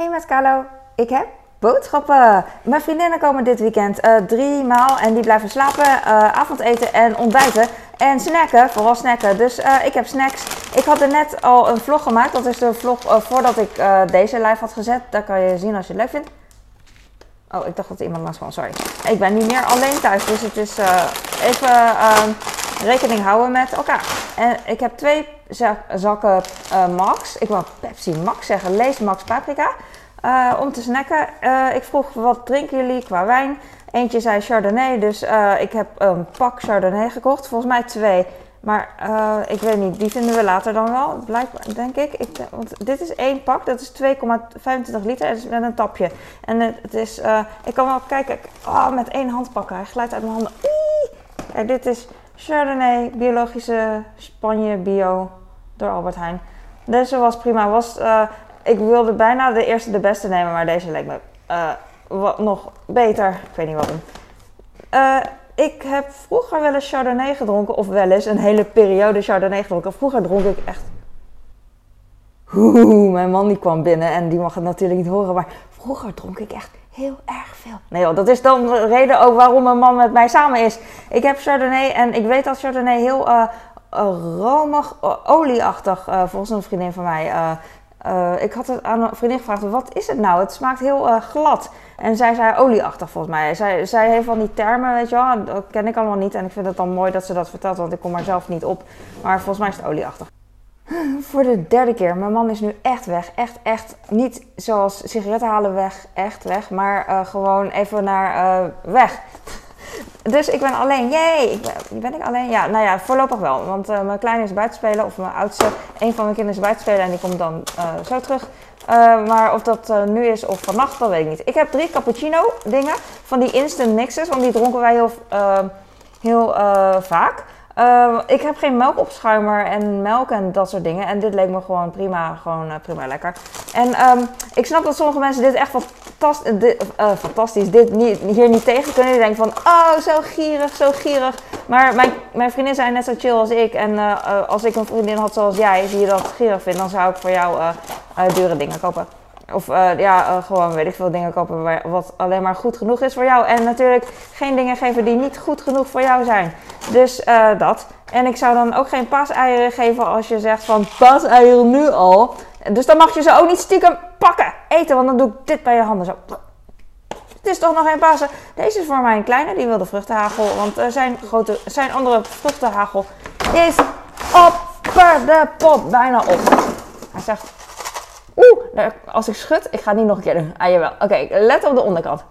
Hey met Carlo, ik heb boodschappen. Mijn vriendinnen komen dit weekend uh, drie maal en die blijven slapen, uh, avondeten en ontbijten. En snacken, vooral snacken. Dus uh, ik heb snacks. Ik had er net al een vlog gemaakt. Dat is de vlog voordat ik deze live had gezet. Daar kan je zien als je het leuk vindt. Oh, ik dacht dat iemand langs kwam, sorry. Ik ben niet meer alleen thuis, dus het is even ehm, rekening houden met elkaar. En ik heb twee zakken Max. Ik wil Pepsi Max zeggen. Lees Max Paprika. Uh, om te snacken. Uh, ik vroeg wat drinken jullie qua wijn. Eentje zei Chardonnay, dus ik heb een pak Chardonnay gekocht. Volgens mij twee. Maar ik weet niet, die vinden we later dan wel, blijkbaar, denk ik. ik want dit is één pak, dat is 2,25 liter en met een tapje. En het, het is, ik kan wel kijken, oh, met één hand pakken. Hij glijdt uit mijn handen. Kijk, dit is Chardonnay, biologische Spanje bio door Albert Heijn. Deze was prima. Was ik wilde bijna de eerste de beste nemen, maar deze leek me uh, wat nog beter. Ik weet niet waarom. Uh, ik heb vroeger wel eens Chardonnay gedronken, of wel eens een hele periode Chardonnay gedronken. Vroeger dronk ik echt. Mijn man die kwam binnen en die mag het natuurlijk niet horen, maar vroeger dronk ik echt heel erg veel. Nee joh, dat is dan de reden ook waarom mijn man met mij samen is. Ik heb Chardonnay en ik weet dat Chardonnay heel uh, romig, olieachtig, volgens een vriendin van mij, uh, ik had het aan een vriendin gevraagd, wat is het nou? Het smaakt heel uh, glad. En zij zei olieachtig volgens mij. Zij, zij heeft van die termen, weet je wel, dat ken ik allemaal niet. En ik vind het dan mooi dat ze dat vertelt, want ik kom er zelf niet op. Maar volgens mij is het olieachtig. Voor de derde keer. Mijn man is nu echt weg. Echt, echt. Niet zoals sigaretten halen weg. Echt weg. Maar uh, gewoon even naar weg. Dus ik ben alleen. Jee! Ben, ben ik alleen? Ja, nou ja, voorlopig wel. Want uh, mijn kleine is buiten spelen. Of mijn oudste, een van mijn kinderen is buiten spelen. En die komt dan zo terug. Maar of dat nu is of vannacht, dat weet ik niet. Ik heb drie cappuccino dingen. Van die instant mixes. Want die dronken wij heel, heel vaak. Uh, ik heb geen melkopschuimer en melk en dat soort dingen. En dit leek me gewoon prima, gewoon uh, prima lekker. En um, ik snap dat sommige mensen dit echt fantastisch, dit, uh, fantastisch dit hier niet tegen kunnen. Die denken van, oh, zo gierig, zo gierig. Maar mijn, mijn vriendin zijn net zo chill als ik. En als ik een vriendin had zoals jij, die dat gierig vindt, dan zou ik voor jou dure dingen kopen. Of uh, ja, uh, gewoon weet ik veel dingen kopen wat alleen maar goed genoeg is voor jou. En natuurlijk geen dingen geven die niet goed genoeg voor jou zijn. Dus uh, dat. En ik zou dan ook geen paaseieren geven als je zegt van paaseieren nu al. Dus dan mag je ze ook niet stiekem pakken, eten. Want dan doe ik dit bij je handen zo. Het is toch nog geen Pasen. Deze is voor mijn kleine, die wil de vruchtenhagel. Want zijn, grote, zijn andere vruchtenhagel is op de pot. Bijna op. Hij zegt als ik schud, ik ga het niet nog een keer doen. Ah, jawel. Oké, let op de onderkant.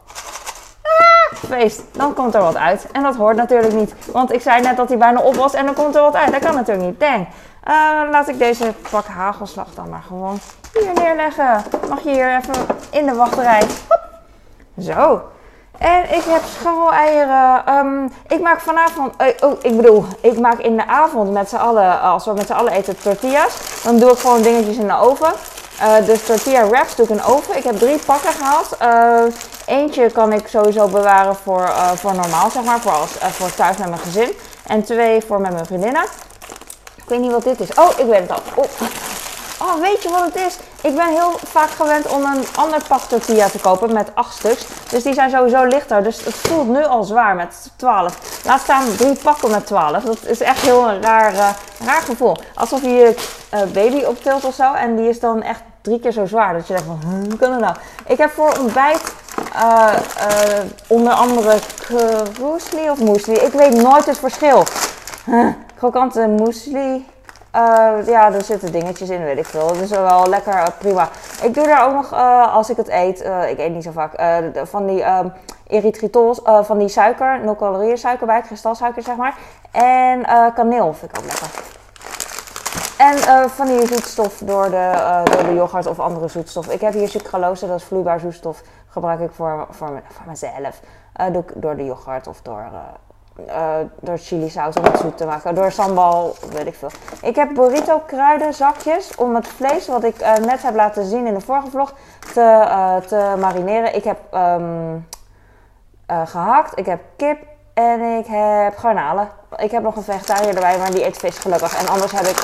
Ah, feest. Dan komt er wat uit. En dat hoort natuurlijk niet. Want ik zei net dat hij bijna op was en dan komt er wat uit. Dat kan natuurlijk niet. Dang. Uh, laat ik deze pak hagelslag dan maar gewoon hier neerleggen. Mag je hier even in de wachterij. Hop. Zo. En ik heb scharreleieren. Um, ik maak vanavond, uh, oh, ik bedoel, ik maak in de avond met z'n allen, als we met z'n allen eten tortillas. Dan doe ik gewoon dingetjes in de oven. Uh, de tortilla wraps doe ik in oven. Ik heb drie pakken gehad. Uh, eentje kan ik sowieso bewaren voor, uh, voor normaal, zeg maar. Voor, als, voor thuis met mijn gezin. En twee voor met mijn vriendinnen. Ik weet niet wat dit is. Oh, ik weet het al. Oh. oh, weet je wat het is? Ik ben heel vaak gewend om een ander pak tortilla te kopen met acht stuks. Dus die zijn sowieso lichter. Dus het voelt nu al zwaar met 12. Laat staan drie pakken met 12. Dat is echt heel een raar, raar gevoel. Alsof je je baby optilt of zo. En die is dan echt drie keer zo zwaar. Dat je denkt van, hoe kan dat nou? Ik heb voor ontbijt uh, onder andere kroesli of muesli. Ik weet nooit het verschil. Huh, krokante muesli. Uh, ja, er zitten dingetjes in, weet ik veel. Dat is wel lekker, prima. Ik doe daar ook nog, als ik het eet, ik eet niet zo vaak, van die um, erythritol, van die suiker, 0 calorieën suiker bij, kristalsuiker zeg maar. En kaneel vind ik ook lekker. En uh, van die zoetstof door de, uh, door de yoghurt of andere zoetstof. Ik heb hier sucralose, dat is vloeibaar zoetstof. Gebruik ik voor, voor, voor mezelf. Uh, doe ik door de yoghurt of door, door chili saus om het zoet te maken. Door sambal, weet ik veel. Ik heb burrito kruidenzakjes om het vlees wat ik net heb laten zien in de vorige vlog te, te marineren. Ik heb um, gehakt, ik heb kip en ik heb garnalen. Ik heb nog een vegetariër erbij, maar die eet vis gelukkig. En anders heb ik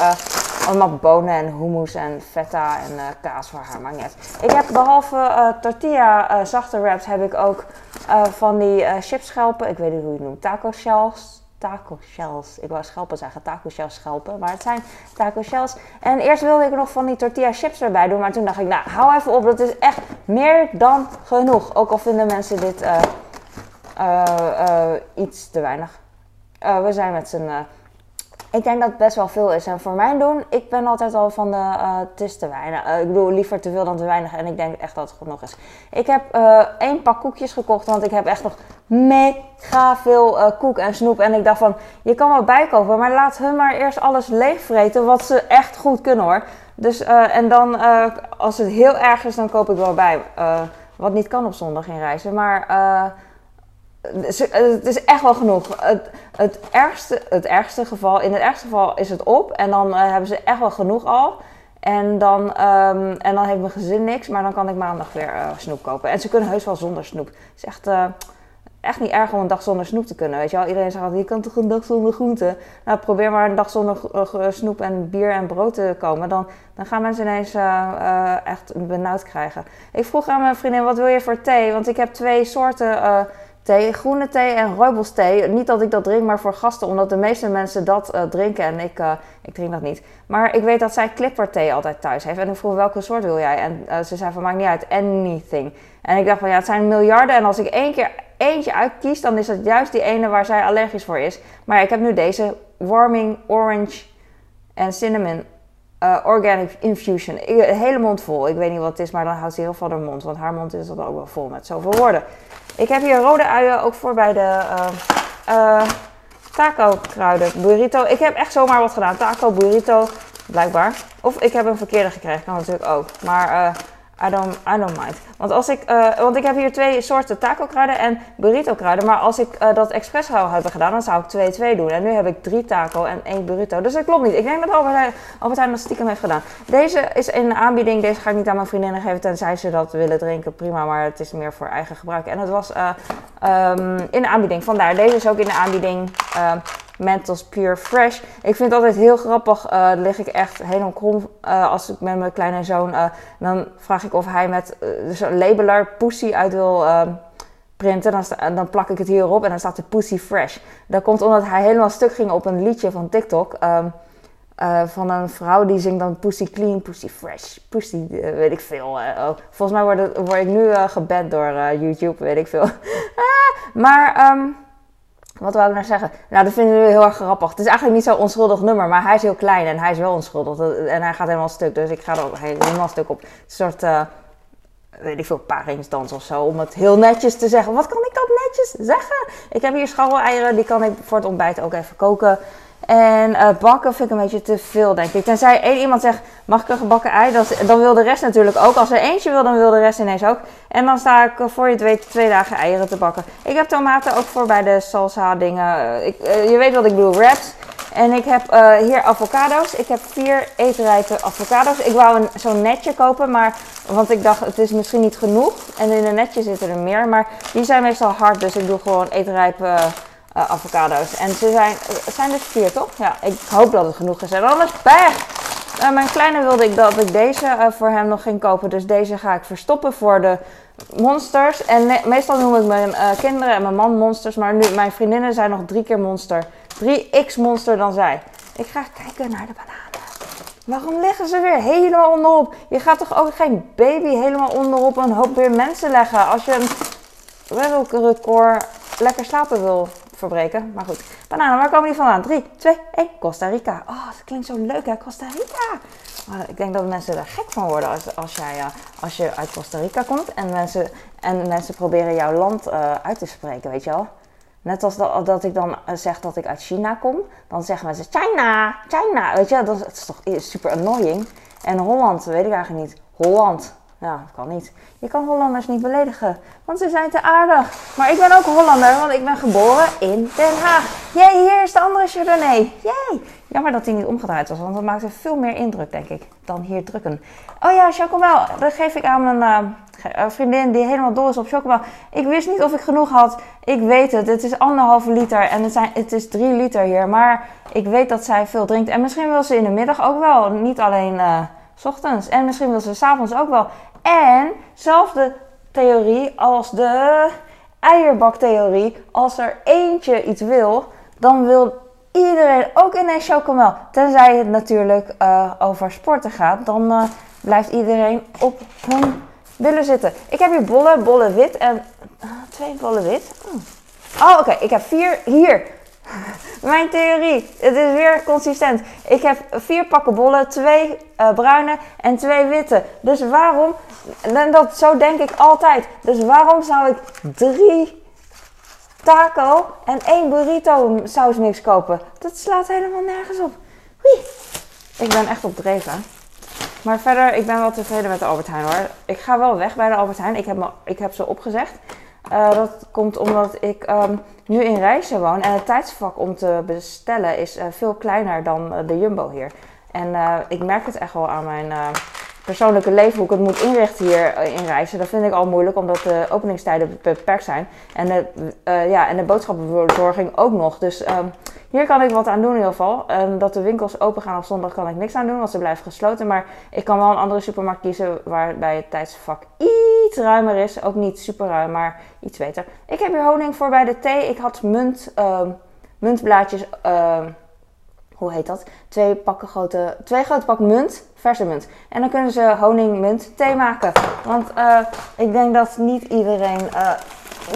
allemaal bonen en hummus en feta en kaas voor haar, maakt niet. Ik heb behalve tortilla zachte wraps, heb ik ook van die chipschelpen. Ik weet niet hoe je het noemt. Taco shells taco shells. Ik wou schelpen zeggen, taco shells schelpen, maar het zijn taco shells. En eerst wilde ik nog van die tortilla chips erbij doen, maar toen dacht ik, nou, hou even op, dat is echt meer dan genoeg. Ook al vinden mensen dit iets te weinig. we zijn met z'n ik denk dat het best wel veel is. En voor mijn doen, ik ben altijd al van de, uh, het is te weinig. Uh, ik bedoel, liever te veel dan te weinig. En ik denk echt dat het genoeg is. Ik heb uh, één pak koekjes gekocht, want ik heb echt nog mega veel koek en snoep. En ik dacht van, je kan wel bijkopen, maar laat hun maar eerst alles leegvreten, wat ze echt goed kunnen hoor. Dus, en dan, als het heel erg is, dan koop ik wel bij. wat niet kan op zondag in reizen. Maar het is echt wel genoeg. Het, het, ergste, het ergste geval, in het ergste geval is het op en dan uh, hebben ze echt wel genoeg al. En dan, um, en dan heeft mijn gezin niks, maar dan kan ik maandag weer uh, snoep kopen. En ze kunnen heus wel zonder snoep. Het is echt, echt niet erg om een dag zonder snoep te kunnen. Weet je wel? Iedereen zegt altijd, je kan toch een dag zonder groente? Nou, probeer maar een dag zonder snoep en bier en brood te komen. Dan, dan gaan mensen ineens echt benauwd krijgen. Ik vroeg aan mijn vriendin, wat wil je voor thee? Want ik heb twee soorten thee, groene thee en rooibos Niet dat ik dat drink, maar voor gasten, omdat de meeste mensen dat uh, drinken en ik, uh, ik drink dat niet. Maar ik weet dat zij clipper thee altijd thuis heeft. En ik vroeg welke soort wil jij? En uh, ze zei van maakt niet uit, anything. En ik dacht van ja, het zijn miljarden en als ik één keer eentje uitkies, dan is het juist die ene waar zij allergisch voor is. Maar ik heb nu deze Warming Orange en Cinnamon Organic Infusion. Ik, hele mond vol. Ik weet niet wat het is, maar dan houdt ze heel veel haar mond. Want haar mond is dan ook wel vol met zoveel woorden. Ik heb hier rode uien ook voor bij de uh, taco kruiden burrito. Ik heb echt zomaar wat gedaan. Taco burrito, blijkbaar. Of ik heb een verkeerde gekregen, kan natuurlijk ook. Maar uh, I don't, I mind. Want, als ik, uh, want ik heb hier twee soorten taco kruiden en burrito kruiden. Maar als ik uh, dat expres zou hebben gedaan, dan zou ik 2-2 doen. En nu heb ik drie taco en één burrito. Dus dat klopt niet. Ik denk dat Albert Heijn, Albert Heijn dat stiekem heeft gedaan. Deze is in aanbieding. Deze ga ik niet aan mijn vriendinnen geven, tenzij ze dat willen drinken. Prima, maar het is meer voor eigen gebruik. En het was uh, um, in de aanbieding. Vandaar, deze is ook in de aanbieding. Mentos Pure Fresh. Ik vind het altijd heel grappig. Uh, lig ik echt helemaal krom uh, als ik met mijn kleine zoon. Uh, dan vraag ik of hij met dus een labeler Pussy uit wil ehm, printen. Dan, dan, plak ik het hierop en dan staat er Pussy Fresh. Dat komt omdat hij helemaal stuk ging op een liedje van TikTok. Van een vrouw die zingt dan Pussy Clean, Pussy Fresh, Pussy, weet ik veel. Oh, volgens mij word, word ik nu geband door YouTube, weet ik veel. Ah, maar. Um, wat wou ik nou zeggen? Nou, dat vinden we heel erg grappig. Het is eigenlijk niet zo'n onschuldig nummer, maar hij is heel klein en hij is wel onschuldig. En hij gaat helemaal stuk, dus ik ga er helemaal stuk op. Een soort, weet ik veel, paringsdans of zo. Om het heel netjes te zeggen. Wat kan ik dat netjes zeggen? Ik heb hier scharreleieren, die kan ik voor het ontbijt ook even koken. En uh, bakken vind ik een beetje te veel, denk ik. Tenzij één iemand zegt, mag ik een gebakken ei? Dat, dan wil de rest natuurlijk ook. Als er eentje wil, dan wil de rest ineens ook. En dan sta ik, eh, voor je weet, twee dagen eieren te bakken. Ik heb tomaten ook voor bij de salsa dingen. Eh, ik, je weet wat ik bedoel, wraps. En ik heb hier avocado's. Ik heb vier eetrijpe avocado's. Ik wou zo'n netje kopen, maar, want ik dacht het is misschien niet genoeg. En in een netje zitten er meer. Maar die zijn meestal hard, dus ik doe gewoon eetrijpe uh, avocado's. En ze zijn, zijn er vier toch? Ja, ik hoop dat het genoeg is. En anders weg! Uh, mijn kleine wilde ik dat ik deze voor hem nog ging kopen. Dus deze ga ik verstoppen voor de monsters. En meestal noem ik mijn kinderen en mijn man monsters. Maar nu, mijn vriendinnen zijn nog drie keer monster. 3x monster dan zij. Ik ga kijken naar de bananen. Waarom liggen ze weer helemaal onderop? Je gaat toch ook geen baby helemaal onderop een hoop weer mensen leggen. Als je een wereldrecord lekker slapen wil verbreken. Maar goed. Bananen, waar komen die vandaan? 3, 2, 1. Costa Rica. Oh, dat klinkt zo leuk hè, Costa Rica. Ik denk dat mensen er gek van worden als, als, jij, uh, als je uit Costa Rica komt en mensen, en mensen proberen jouw land uh, uit te spreken, weet je wel. Net als dat, dat ik dan uh, zeg dat ik uit China kom, dan zeggen mensen China, China, weet je, dat is, toch super annoying. En Holland, weet ik eigenlijk niet. Holland, ja, dat kan niet. Je kan Hollanders niet beledigen, want ze zijn te aardig. Maar ik ben ook Hollander, want ik ben geboren in Den Haag. Jee, hier is de andere Chardonnay. Jee. Jammer dat hij niet omgedraaid was, want dat maakte veel meer indruk, denk ik, dan hier drukken. Oh ja, chocomel, dat geef ik aan mijn, Een vriendin die helemaal dol is op chocomel. Ik wist niet of ik genoeg had. Ik weet het. Het is anderhalve liter en het, zijn, het is drie liter hier. Maar ik weet dat zij veel drinkt. En misschien wil ze in de middag ook wel. Niet alleen uh, s ochtends. En misschien wil ze s'avonds ook wel. En zelfde theorie als de eierbaktheorie. Als er eentje iets wil, dan wil iedereen ook ineens chocomel. Tenzij het natuurlijk uh, over sporten gaat. Dan uh, blijft iedereen op hun willen zitten. Ik heb hier bollen, bollen wit en... Uh, twee bollen wit. Oh, oh oké. Ik heb vier hier. Mijn theorie. Het is weer consistent. Ik heb vier pakken bollen, twee uh, bruine en twee witte. Dus waarom... En dat, zo denk ik altijd. Dus waarom zou ik drie taco en één burrito sausmix kopen? Dat slaat helemaal nergens op. Wee. Ik ben echt op dreven. Maar verder, ik ben wel tevreden met de Albert Heijn hoor. Ik ga wel weg bij de Albert Heijn. Ik heb, me, ik heb ze opgezegd. Uh, dat komt omdat ik um, nu in Rijssen woon en het tijdsvak om te bestellen is uh, veel kleiner dan uh, de Jumbo hier. En ik merk het echt wel aan mijn persoonlijke leven, hoe ik het moet inrichten hier in Rijssen. Dat vind ik al moeilijk, omdat de openingstijden beperkt zijn. En de, ja, en de boodschappenverzorging ook nog. Dus um, hier kan ik wat aan doen in ieder geval. Um, dat de winkels open gaan op zondag kan ik niks aan doen, want ze blijven gesloten. Maar ik kan wel een andere supermarkt kiezen waarbij het tijdsvak iets ruimer is. Ook niet super ruim, maar iets beter. Ik heb hier honing voor bij de thee. Ik had munt, uh, muntblaadjes, uh, hoe heet dat? Twee, pakken grote, twee grote pakken munt, verse munt. En dan kunnen ze honing, munt, thee maken. Want uh, ik denk dat niet iedereen eh,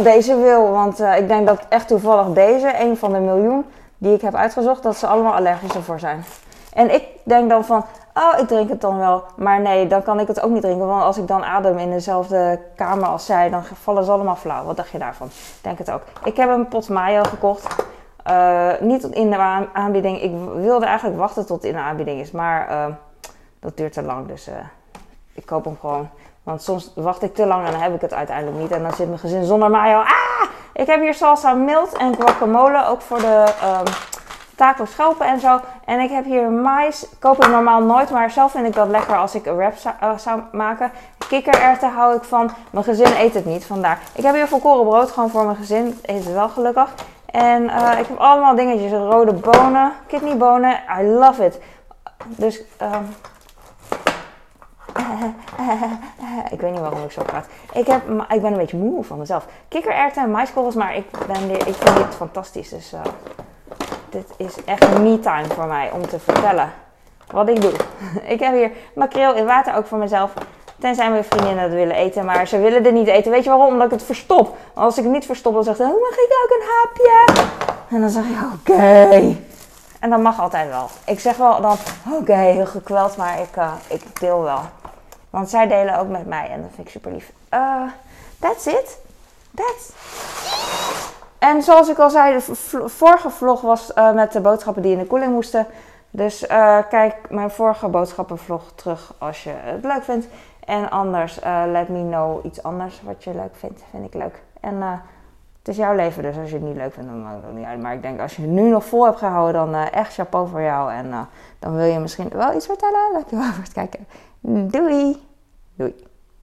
deze wil. Want ik denk dat echt toevallig deze, een van de miljoen die ik heb uitgezocht, dat ze allemaal allergisch ervoor zijn. En ik denk dan van, oh, ik drink het dan wel. Maar nee, dan kan ik het ook niet drinken. Want als ik dan adem in dezelfde kamer als zij, dan vallen ze allemaal flauw. Wat dacht je daarvan? Ik denk het ook. Ik heb een pot mayo gekocht. Uh, niet in de aanbieding. Ik wilde eigenlijk wachten tot het in de aanbieding is. Maar uh, dat duurt te lang. Dus uh, ik koop hem gewoon. Want soms wacht ik te lang en dan heb ik het uiteindelijk niet. En dan zit mijn gezin zonder mayo. Ah! Ik heb hier salsa mild en guacamole. Ook voor de um, schelpen en zo. En ik heb hier mais. Koop ik normaal nooit. Maar zelf vind ik dat lekker als ik een wrap zou, zou maken. Kikkererwten hou ik van. Mijn gezin eet het niet. Vandaar. Ik heb hier volkoren brood. Gewoon voor mijn gezin. Eet het wel gelukkig. En uh, ik heb allemaal dingetjes. Rode bonen. Kidneybonen. I love it. Dus... Um, ik weet niet waarom ik zo praat. Ik, heb, ik ben een beetje moe van mezelf. Kikkererwten en maiskorrels, maar ik, ben, ik vind dit fantastisch. Dus uh, dit is echt me-time voor mij om te vertellen wat ik doe. ik heb hier makreel in water ook voor mezelf. Tenzij mijn vriendinnen dat willen eten, maar ze willen het niet eten. Weet je waarom? Omdat ik het verstop. als ik het niet verstop, dan zegt ze, oh, mag ik ook een hapje? En dan zeg ik, oké. En dat mag altijd wel. Ik zeg wel dan, oké, heel gekweld, maar ik, uh, ik deel wel. Want zij delen ook met mij en dat vind ik super lief. Uh, that's it. That's En zoals ik al zei, de vorige vlog was uh, met de boodschappen die in de koeling moesten. Dus uh, kijk mijn vorige boodschappenvlog terug als je het leuk vindt. En anders, let me know iets anders wat je leuk vindt. Vind ik leuk. En het is jouw leven, dus als je het niet leuk vindt, dan maakt het niet uit. Maar ik denk, als je het nu nog vol hebt gehouden, dan echt chapeau voor jou. En dan wil je misschien wel iets vertellen. Dankjewel voor het kijken. Doei! Doei!